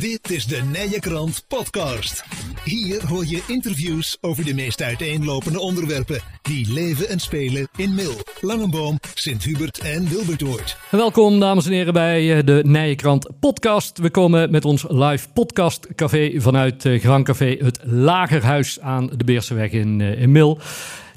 Dit is de Nije Krant Podcast. Hier hoor je interviews over de meest uiteenlopende onderwerpen die leven en spelen in Mil, Langenboom, Sint-Hubert en Wilbertoord. Welkom dames en heren bij eh, de Nijenkrant podcast. We komen met ons live podcastcafé vanuit eh, Grand Café, het Lagerhuis aan de Beerseweg in, eh, in Mil.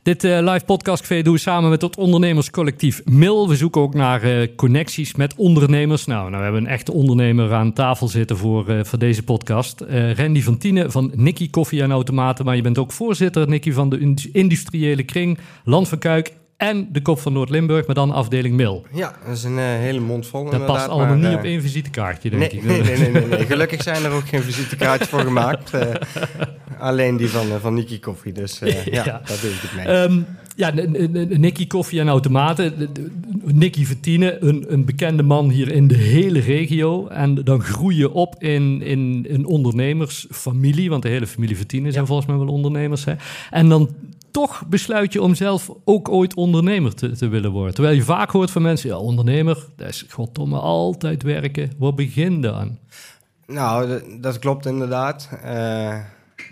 Dit uh, live podcastcafé doen we samen met het ondernemerscollectief MIL. We zoeken ook naar uh, connecties met ondernemers. Nou, nou, we hebben een echte ondernemer aan tafel zitten voor, uh, voor deze podcast. Randy van Tienen van Nicky Koffie en Automaten. Maar je bent ook voorzitter, Nicky, van de industriële kring Land van Kuik en de kop van Noord-Limburg, maar dan afdeling Mil. Ja, dat is een uh, hele mond vol. Dat past allemaal maar, niet uh, op één visitekaartje, denk nee, ik. Nee, nee, nee, nee. Gelukkig zijn er ook geen visitekaartjes voor gemaakt. Uh, alleen die van, van Nicky Koffie. Dus ja, ja, daar doe ik het mee. Um, ja, Nicky Koffie en Automaten. Nicky Vertine, een, een bekende man hier in de hele regio. En dan groei je op in, in een ondernemersfamilie. Want de hele familie Vertine zijn ja. volgens mij wel ondernemers. Hè? En dan toch besluit je om zelf ook ooit ondernemer te, te, willen worden. Terwijl je vaak hoort van mensen, ja, ondernemer, dat is goddomme altijd werken. Waar begin dan? Nou, dat, klopt inderdaad. Uh,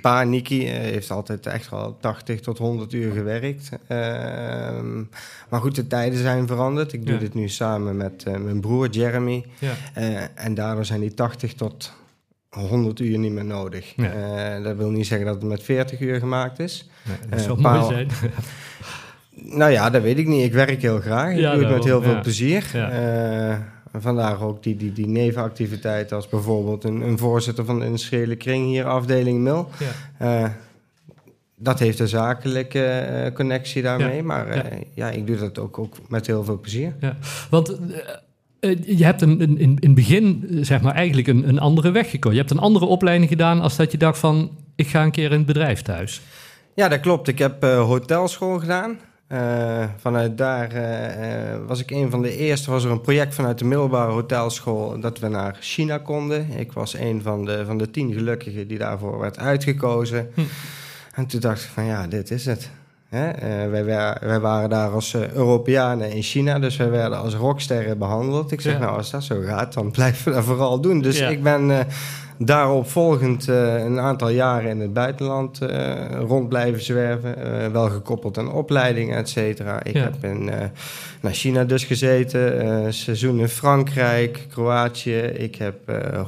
pa, Niki, uh, heeft altijd echt wel 80 tot 100 uur gewerkt. Uh, maar goed, de tijden zijn veranderd. Ik doe ja. dit nu samen met mijn broer Jeremy. Ja. en daardoor zijn die 80 tot 100 uur niet meer nodig. Ja. Dat wil niet zeggen dat het met 40 uur gemaakt is. Nee, dat zou uh, mooi zijn. nou ja, dat weet ik niet. Ik werk heel graag. Ik ja, doe het met heel veel plezier. Uh, vandaar ook die, die, die nevenactiviteit als bijvoorbeeld een, een voorzitter van de industriële kring hier, afdeling Mil. dat heeft een zakelijke connectie daarmee. Maar ja. ik doe dat ook, ook met heel veel plezier. Want je hebt een, een, in het begin zeg maar, eigenlijk een, een andere weg gekozen. Je hebt een andere opleiding gedaan als dat je dacht van... ik ga een keer in het bedrijf thuis. Ja, dat klopt. Ik heb uh, hotelschool gedaan. Uh, vanuit daar uh, was ik een van de eerste. Was er een project vanuit de middelbare hotelschool dat we naar China konden. Ik was een van de, van de tien gelukkigen die daarvoor werd uitgekozen. Hm. En toen dacht ik van ja, dit is het. Hè? Uh, wij, wij, waren daar als Europeanen in China, dus wij werden als rocksterren behandeld. Ik zeg, ja. nou, als dat zo gaat, dan blijven we dat vooral doen. Dus ja. ik ben daarop volgend een aantal jaren in het buitenland rond blijven zwerven. wel gekoppeld aan opleidingen, et cetera. Ik ja. heb in, naar China dus gezeten, seizoen in Frankrijk, Kroatië. Ik heb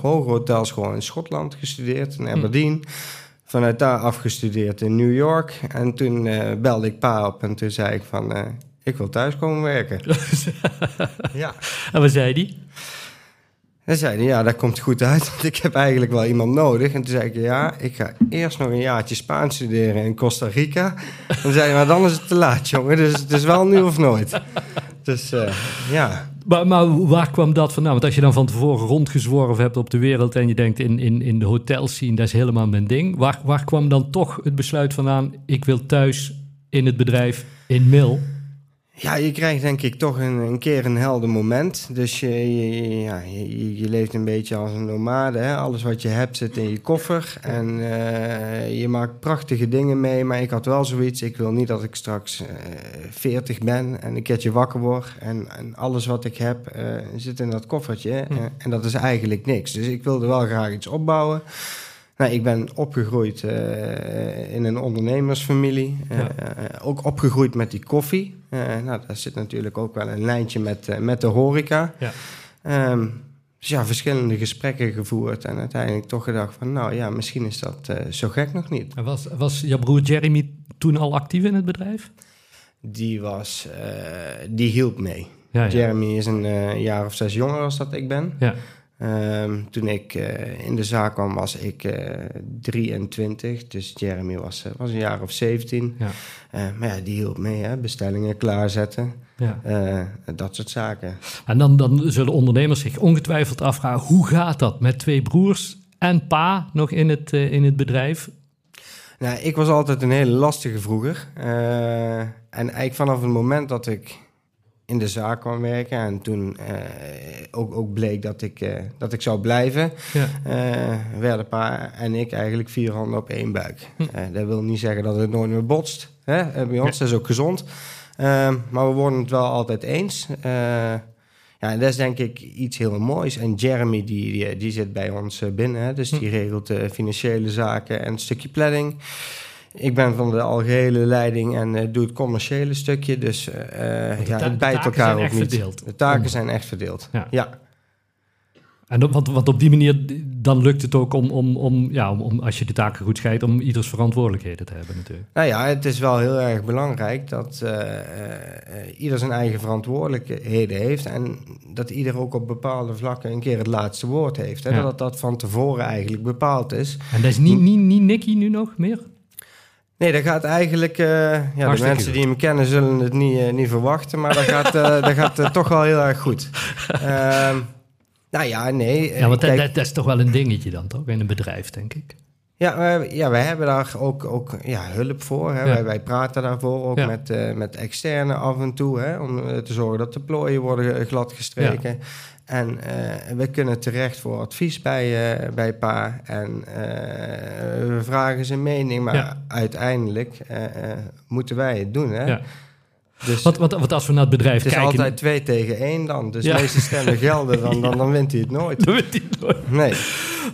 hoge hotelschool in Schotland gestudeerd, in Aberdeen. Hm vanuit daar afgestudeerd in New York. En toen uh, belde ik pa op en toen zei ik van... Uh, ik wil thuis komen werken. ja. En wat zei die? Hij zei ja, dat komt goed uit, want ik heb eigenlijk wel iemand nodig. En toen zei ik, ja, ik ga eerst nog een jaartje Spaans studeren in Costa Rica. En toen zei hij, maar dan is het te laat, jongen. Dus het is wel nu of nooit. Dus uh, ja... Maar, maar, waar kwam dat vandaan? Want als je dan van tevoren rondgezworven hebt op de wereld en je denkt in, in, in de hotels zien, dat is helemaal mijn ding. Waar, waar kwam dan toch het besluit vandaan, ik wil thuis in het bedrijf in Mil? Ja, je krijgt denk ik toch een, een keer een helder moment. Dus je, je, ja, je, je, leeft een beetje als een nomade. Hè? Alles wat je hebt zit in je koffer. En uh, je maakt prachtige dingen mee. Maar ik had wel zoiets. Ik wil niet dat ik straks uh, 40 ben en een keertje wakker word. En, en alles wat ik heb uh, zit in dat koffertje. Hm. en dat is eigenlijk niks. Dus ik wilde wel graag iets opbouwen. Nou, ik ben opgegroeid uh, in een ondernemersfamilie. Uh, ja. ook opgegroeid met die koffie. nou, daar zit natuurlijk ook wel een lijntje met, met de horeca. Ja. Um, dus ja, verschillende gesprekken gevoerd. En uiteindelijk toch gedacht van... nou ja, misschien is dat zo gek nog niet. En was, was jouw broer Jeremy toen al actief in het bedrijf? Die was... die hielp mee. Ja, Jeremy is een jaar of zes jonger als dat ik ben. Ja. Um, toen ik uh, in de zaak kwam, was ik uh, 23. Dus Jeremy was, uh, was een jaar of 17. Ja. maar ja, die hielp mee, hè? bestellingen klaarzetten. Ja. dat soort zaken. En dan, dan zullen ondernemers zich ongetwijfeld afvragen: hoe gaat dat met twee broers en pa nog in het, in het bedrijf? Nou, ik was altijd een hele lastige vroeger. en eigenlijk vanaf het moment dat ik in de zaak kwam werken. En toen uh, ook, ook bleek dat ik, uh, dat ik zou blijven. Ja. Uh, werden pa en ik eigenlijk vier handen op één buik. Hm. dat wil niet zeggen dat het nooit meer botst. Hè? bij ons ja. dat is ook gezond. Ehm, maar we worden het wel altijd eens. Ja, en dat is denk ik iets heel moois. En Jeremy, die, die, die zit bij ons eh, binnen. Hè? Dus die regelt de financiële zaken en een stukje planning. Ik ben van de algehele leiding en uh, doe het commerciële stukje. Dus uh, ja, het bijt elkaar ook niet. Verdeeld. De taken zijn echt verdeeld. Ja. ja. En want, want op die manier, dan lukt het ook om, om, om, ja, om, om, als je de taken goed scheidt, om ieders verantwoordelijkheden te hebben natuurlijk. Nou ja, het is wel heel erg belangrijk dat uh, ieder zijn eigen verantwoordelijkheden heeft en dat ieder ook op bepaalde vlakken een keer het laatste woord heeft. Hè? Dat dat van tevoren eigenlijk bepaald is. En dat is niet, niet, niet Nicky nu nog meer? Nee, dat gaat eigenlijk... Uh, ja, de mensen die hem kennen zullen het niet, uh, niet verwachten, maar dat gaat, uh, dat gaat toch wel heel erg goed. Ehm, nou ja, nee. Ja, want kijk, dat, dat, is toch wel een dingetje dan, toch? In een bedrijf, denk ik. Ja, wij, ja, wij hebben daar ook, ook ja, hulp voor. Hè. Ja. Wij, wij, praten daarvoor ook ja. met, met externe af en toe. Hè, om te zorgen dat de plooien worden gladgestreken. Ja. En uh, we kunnen terecht voor advies bij, uh, bij Pa. En we vragen zijn mening. Maar uiteindelijk moeten wij het doen. Hè. Dus want, want, want, als we naar het bedrijf kijken... Het is altijd twee tegen één dan. Dus ja. meeste stemmen gelden, dan, dan, dan wint hij het nooit. Dan wint hij het nooit. Nee.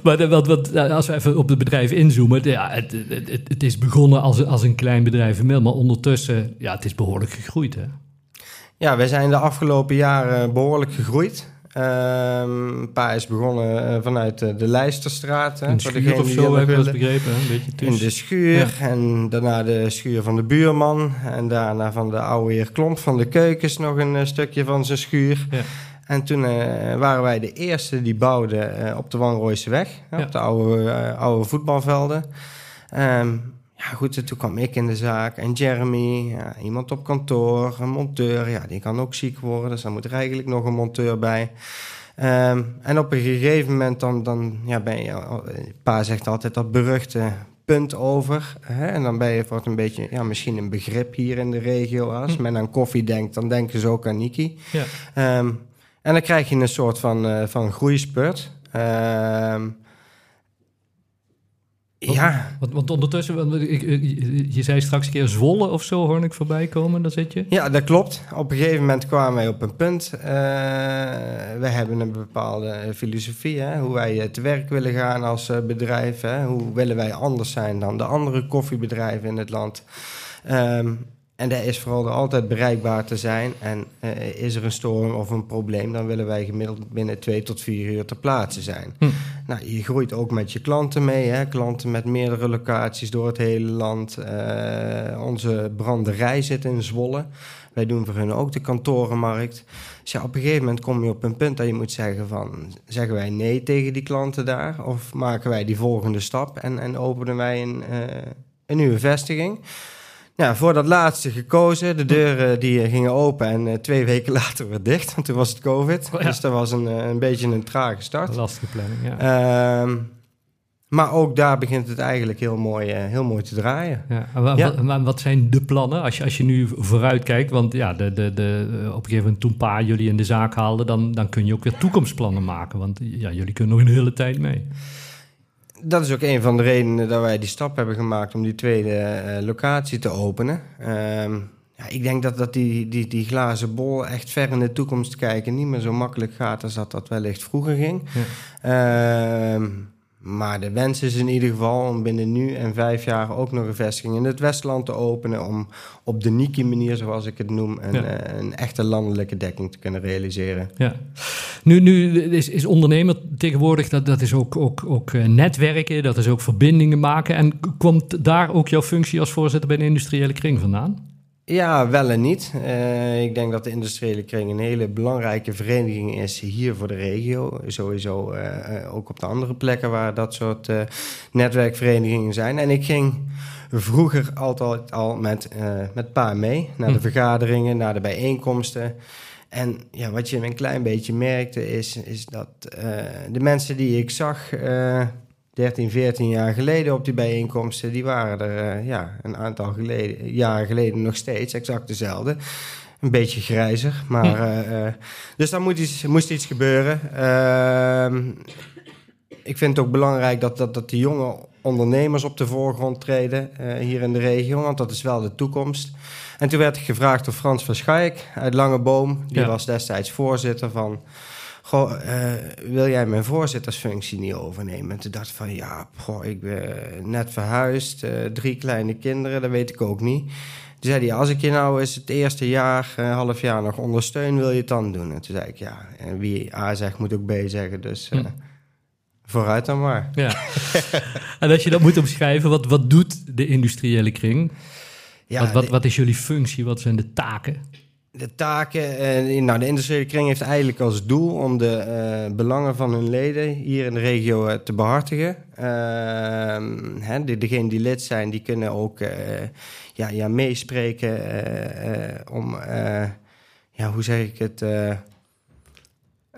Maar wat, wat, als we even op het bedrijf inzoomen... Ja, het, het, het, het is begonnen als, als een klein bedrijf in Mil, maar ondertussen... Ja, het is behoorlijk gegroeid, hè? Ja, wij zijn de afgelopen jaren behoorlijk gegroeid. Um, pa is begonnen uh, vanuit uh, de Lijsterstraat. In de schuur of zo, heb ik dat begrepen. Een beetje tussen. In de schuur ja. en daarna de schuur van de buurman. En daarna van de oude heer Klomp van de keukens nog een uh, stukje van zijn schuur. Ja. En toen waren wij de eerste die bouwden op de Wanrooiseweg. Ja. Op de oude, oude voetbalvelden. Um, ja, goed, toen kwam ik in de zaak en Jeremy, ja, iemand op kantoor, een monteur, ja, die kan ook ziek worden, dus dan moet er eigenlijk nog een monteur bij. Um, en op een gegeven moment dan, dan ja, ben je, pa zegt altijd dat beruchte punt over. Hè? En dan ben je voor een beetje, ja, misschien een begrip hier in de regio. Als hm. men aan koffie denkt, dan denken ze ook aan Niki. Ja. Um, en dan krijg je een soort van, uh, van groeispurt. Um, ja. Want, want ondertussen, want je zei straks een keer Zwolle of zo, hoor ik voorbij komen, daar zit je? Ja, dat klopt. Op een gegeven moment kwamen wij op een punt. Uh, we hebben een bepaalde filosofie, hè, hoe wij te werk willen gaan als uh, bedrijf. Hè, hoe willen wij anders zijn dan de andere koffiebedrijven in het land. Um, en dat is vooral er altijd bereikbaar te zijn. En uh, is er een storing of een probleem, dan willen wij gemiddeld binnen twee tot vier uur ter plaatse zijn. Hm. Nou, je groeit ook met je klanten mee. Hè? Klanten met meerdere locaties door het hele land. Uh, onze branderij zit in Zwolle. Wij doen voor hun ook de kantorenmarkt. Dus ja, op een gegeven moment kom je op een punt dat je moet zeggen van... zeggen wij nee tegen die klanten daar? Of maken wij die volgende stap en, en openen wij een, uh, een nieuwe vestiging? Ja, voor dat laatste gekozen. De deuren die gingen open en uh, twee weken later weer dicht. Want toen was het COVID. Oh, ja. Dus dat was een, uh, een beetje een trage start. Lastige planning, ja. Uh, maar ook daar begint het eigenlijk heel mooi, uh, heel mooi te draaien. Ja, wat, ja. wat, wat, zijn de plannen als je, als je nu vooruit kijkt? Want ja, de, de, de, op een gegeven moment toen pa jullie in de zaak haalden... dan, dan kun je ook weer toekomstplannen maken. Want ja, jullie kunnen nog een hele tijd mee dat is ook een van de redenen dat wij die stap hebben gemaakt om die tweede uh, locatie te openen. Um, ja, ik denk dat, dat die, die, die glazen bol echt ver in de toekomst kijken niet meer zo makkelijk gaat als dat dat wellicht vroeger ging. Ja. Um, maar de wens is in ieder geval om binnen nu en vijf jaar ook nog een vestiging in het Westland te openen. Om op de Niki-manier, zoals ik het noem, een, ja. uh, een, echte landelijke dekking te kunnen realiseren. Ja. Nu, nu is, is ondernemer tegenwoordig, dat, dat is ook, ook, ook uh, netwerken, dat is ook verbindingen maken. En komt daar ook jouw functie als voorzitter bij de industriële kring vandaan? Ja, wel en niet. Uh, ik denk dat de industriële kring een hele belangrijke vereniging is hier voor de regio. Sowieso uh, ook op de andere plekken waar dat soort uh, netwerkverenigingen zijn. En ik ging vroeger altijd al met, met pa mee naar de hm. vergaderingen, naar de bijeenkomsten. En ja, wat je een klein beetje merkte is, is dat de mensen die ik zag 13, 14 jaar geleden op die bijeenkomsten, die waren er uh, ja, een aantal geleden, jaren geleden nog steeds exact dezelfde. Een beetje grijzer, maar. Hm. Uh, dus daar moet iets, moest iets gebeuren. Ehm, ik vind het ook belangrijk dat, dat, dat de jonge ondernemers op de voorgrond treden hier in de regio, want dat is wel de toekomst. En toen werd ik gevraagd door Frans van Schaik uit Langeboom. Die ja. was destijds voorzitter van... Goh, uh, wil jij mijn voorzittersfunctie niet overnemen? En toen dacht ik van, ja, goh, ik ben net verhuisd, uh, drie kleine kinderen, dat weet ik ook niet. Toen zei hij, als ik je nou eens het eerste jaar, uh, half jaar nog ondersteun, wil je het dan doen? En toen zei ik, ja, en wie A zegt, moet ook B zeggen, dus... Hm. Vooruit dan maar. Ja. en als je dat moet omschrijven, wat, wat doet de industriële kring? Ja, wat, wat, wat is jullie functie? Wat zijn de taken? De taken, uh, nou de industriële kring heeft eigenlijk als doel om de uh, belangen van hun leden hier in de regio uh, te behartigen. Ehm, degenen die lid zijn, die kunnen ook ja, ja, meespreken om, ja, hoe zeg ik het?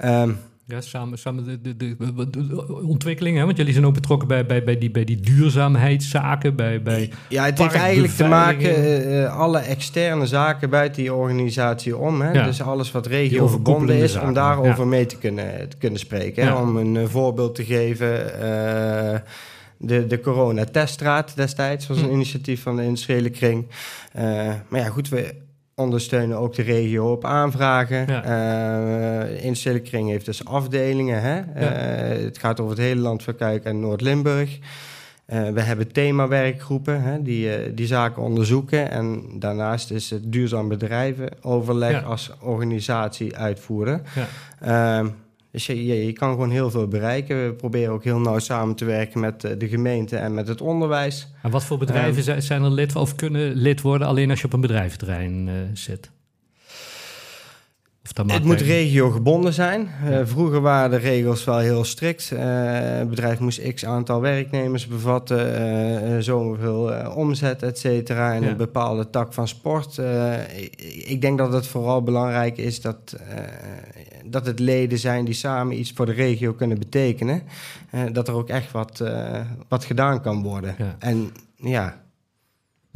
Um, ja, samen, samen de, de, de, de, ontwikkeling, hè? want jullie zijn ook betrokken bij, bij, bij, die, bij die duurzaamheidszaken. Bij, bij ja, het heeft eigenlijk te maken, uh, alle externe zaken buiten die organisatie om. Hè? Ja. Dus alles wat regio verbonden is, zaken, om daarover ja. mee te kunnen, te kunnen spreken. Hè? Om een uh, voorbeeld te geven. Uh, de, de corona-teststraat destijds was een hm. initiatief van de industriële kring. maar ja, goed, we ondersteunen ook de regio op aanvragen. Ja. Uh, Instille Kring heeft dus afdelingen. Hè? Uh, het gaat over het hele land van Kuik en Noord-Limburg. Uh, we hebben themawerkgroepen hè, die, die zaken onderzoeken. En daarnaast is het duurzaam bedrijven overleg ja. als organisatie uitvoeren. Ja. Ehm, dus je, je, je, kan gewoon heel veel bereiken. We proberen ook heel nauw samen te werken met de gemeente en met het onderwijs. En wat voor bedrijven um, zijn er lid of kunnen lid worden alleen als je op een bedrijventerrein het moet regiogebonden zijn. Uh, vroeger waren de regels wel heel strikt. Uh, het bedrijf moest x aantal werknemers bevatten, uh, zoveel omzet, et cetera, en ja. een bepaalde tak van sport. Ik, ik, denk dat het vooral belangrijk is dat, dat het leden zijn die samen iets voor de regio kunnen betekenen. dat er ook echt wat, wat gedaan kan worden. Ja. En ja,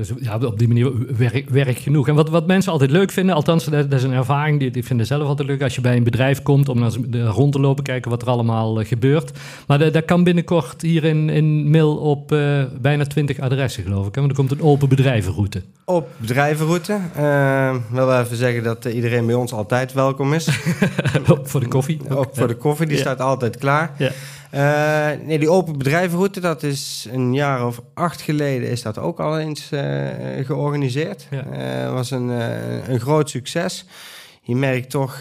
dus ja, op die manier werk, werk genoeg. En wat, wat mensen altijd leuk vinden, althans, dat, is een ervaring die, die vinden zelf altijd leuk als je bij een bedrijf komt om naar de, rond te lopen, kijken wat er allemaal uh, gebeurt. Maar dat, dat kan binnenkort hier in, in Mil op uh, bijna 20 adressen, geloof ik. Hè? Want er komt een open bedrijvenroute. Op bedrijvenroute. Uh, wil even zeggen dat iedereen bij ons altijd welkom is. voor de koffie. Ook, ook voor de koffie, die ja. staat altijd klaar. Ja. Uh, nee, die open bedrijvenroute, dat is een jaar of acht geleden is dat ook al eens uh, georganiseerd. Ja. Uh, was een, een groot succes. Je merkt toch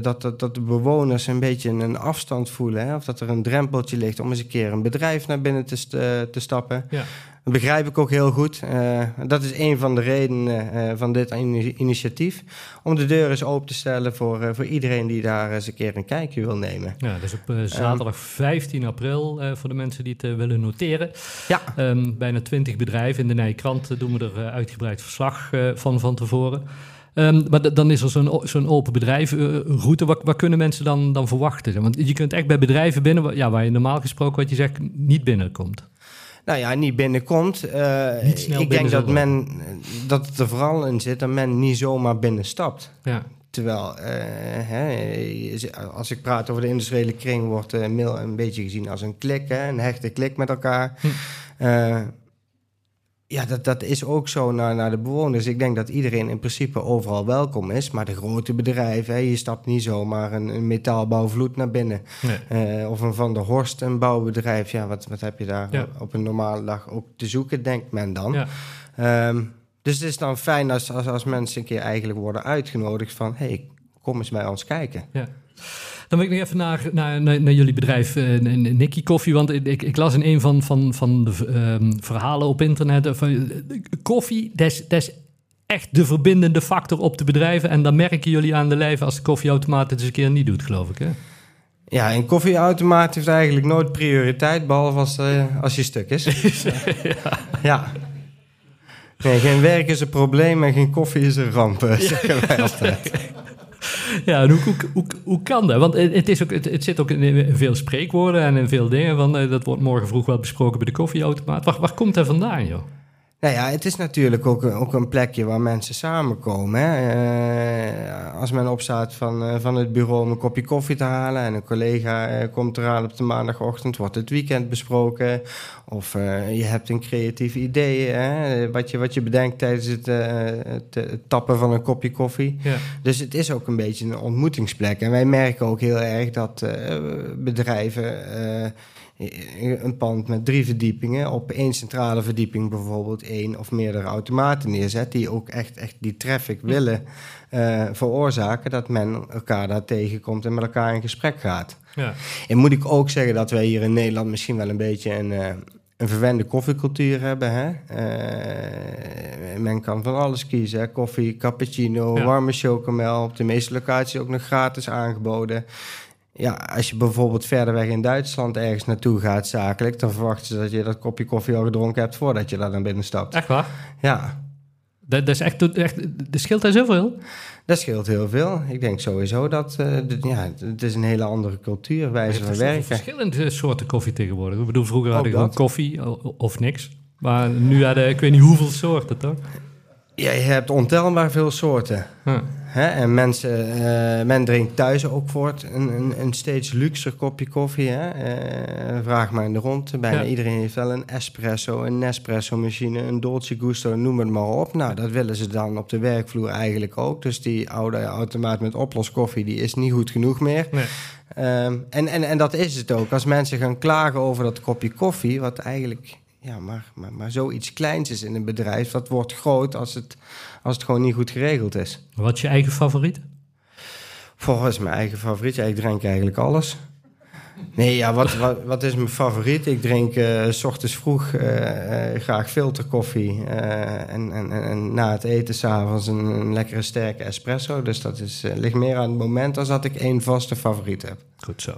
dat, dat, dat, de bewoners een beetje een afstand voelen. Hè? Of dat er een drempeltje ligt om eens een keer een bedrijf naar binnen te, te stappen. Ja. Dat begrijp ik ook heel goed. Uh, dat is een van de redenen uh, van dit initiatief. Om de deur eens open te stellen voor, uh, voor iedereen die daar eens een keer een kijkje wil nemen. Ja, dus op zaterdag um, 15 april voor de mensen die het willen noteren. Ja. Um, bijna 20 bedrijven. In de Nijkrant doen we er uitgebreid verslag van van tevoren. Um, maar dan is er zo'n zo'n open bedrijvenroute. Wat, wat kunnen mensen dan, dan verwachten? Want je kunt echt bij bedrijven binnen, ja, waar je normaal gesproken, wat je zegt, niet binnenkomt nou ja, niet binnenkomt. Uh, niet ik denk dat, men, dat het er vooral in zit dat men niet zomaar binnenstapt. Ja. Terwijl, uh, hè, als ik praat over de industriële kring, wordt uh, mail een beetje gezien als een klik, hè, een hechte klik met elkaar. Hm. Ja, dat, dat is ook zo naar, naar de bewoners. Ik denk dat iedereen in principe overal welkom is. Maar de grote bedrijven, hè, je stapt niet zomaar een, een metaalbouwvloed naar binnen. Nee. Uh, of een Van der Horst, een bouwbedrijf. Ja, wat, wat heb je daar ja. op een normale dag ook te zoeken, denkt men dan. Ja. Um, dus het is dan fijn als, als, als mensen een keer eigenlijk worden uitgenodigd van... hé, hey, kom eens bij ons kijken. Ja. Dan wil ik nog even naar, naar, naar, naar jullie bedrijf, uh, Nicky Koffie. Want ik, ik, las in een van, van, van de um, verhalen op internet... van uh, koffie, dat is, dat is echt de verbindende factor op de bedrijven. En dan merken jullie aan de lijf als de koffieautomaat het eens een keer niet doet, geloof ik, hè? Ja, een koffieautomaat heeft eigenlijk nooit prioriteit, behalve als, uh, als je stuk is. ja. ja. Nee, geen werk is een probleem en geen koffie is een ramp, zeggen wij altijd. ja, en hoe, hoe, hoe, hoe, kan dat? Want het, is ook, het, het, zit ook in veel spreekwoorden en in veel dingen. Van, dat wordt morgen vroeg wel besproken bij de koffieautomaat. Waar, waar komt dat vandaan, joh? Nou ja, het is natuurlijk ook, ook een plekje waar mensen samenkomen. Hè. Eh, als men opstaat van, eh, van het bureau om een kopje koffie te halen... en een collega eh, komt eraan op de maandagochtend, wordt het weekend besproken... of je hebt een creatief idee, hè, wat, je, wat je bedenkt tijdens het, het, tappen van een kopje koffie. Ja. Dus het is ook een beetje een ontmoetingsplek. En wij merken ook heel erg dat bedrijven een pand met drie verdiepingen op één centrale verdieping bijvoorbeeld één of meerdere automaten neerzet die ook echt, echt die traffic willen uh, veroorzaken dat men elkaar daar tegenkomt en met elkaar in gesprek gaat. Ja. En moet ik ook zeggen dat wij hier in Nederland misschien wel een beetje een, uh, een verwende koffiecultuur hebben. Hè? Uh, men kan van alles kiezen. Hè? Koffie, cappuccino, warme chocomel. Op de meeste locaties ook nog gratis aangeboden ja, als je bijvoorbeeld verder weg in Duitsland ergens naartoe gaat zakelijk, dan verwachten ze dat je dat kopje koffie al gedronken hebt voordat je daar naar binnen stapt. Echt waar? Ja. Dat, dat is echt, echt, dat scheelt daar zoveel? Dat scheelt heel veel. Ik denk sowieso dat uh, ja, het is een hele andere cultuur, wijze van werken. verschillende soorten koffie tegenwoordig. Ik bedoel, vroeger hadden we gewoon koffie of niks. Maar nu hadden ik weet niet hoeveel soorten, toch? Ja, je hebt ontelbaar veel soorten. Huh. Hè? En mensen, uh, men drinkt thuis ook voort een, een, een steeds luxer kopje koffie. Hè? Uh, vraag maar in de rond. Bijna iedereen heeft wel een espresso, een Nespresso-machine, een Dolce Gusto, noem het maar op. Nou, dat willen ze dan op de werkvloer eigenlijk ook. Dus die oude automaat met oploskoffie, die is niet goed genoeg meer. Nee. Um, en, en, en dat is het ook. Als mensen gaan klagen over dat kopje koffie, wat eigenlijk ja, maar, maar, maar zoiets kleins is in een bedrijf, dat wordt groot als het, als het gewoon niet goed geregeld is. Wat is je eigen favoriet? Volgens mijn eigen favoriet, ja, ik drink eigenlijk alles. Nee, ja, wat, wat, wat, is mijn favoriet? Ik drink uh, s ochtends vroeg uh, uh, graag filterkoffie. En, en, en, na het eten s'avonds een, een lekkere sterke espresso. Dus dat is, ligt meer aan het moment als dat ik één vaste favoriet heb. Goed zo.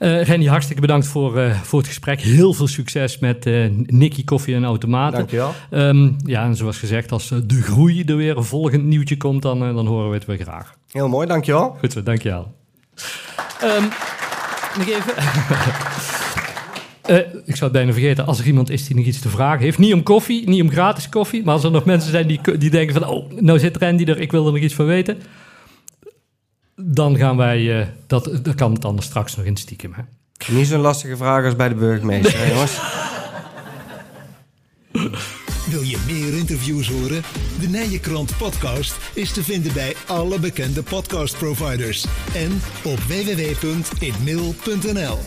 Uh, Renny, hartstikke bedankt voor, voor het gesprek. Heel veel succes met Nicky Koffie en Automaten. Dankjewel. Um, ja, en zoals gezegd, als de groei er weer een volgend nieuwtje komt, dan, dan horen we het weer graag. Heel mooi, dankjewel. Goed zo, dankjewel. Um, nog even. Uh, ik zou het bijna vergeten, als er iemand is die nog iets te vragen heeft. Niet om koffie, niet om gratis koffie. Maar als er nog mensen zijn die, die denken van... Oh, nou zit Randy er, ik wil er nog iets van weten. Dan gaan wij... Uh, dat, dat kan het anders straks nog in stiekem. Hè? Niet zo'n lastige vraag als bij de burgemeester, nee. jongens. Wil je meer interviews horen? De Nijenkrant podcast is te vinden bij alle bekende podcastproviders en op www.inmail.nl.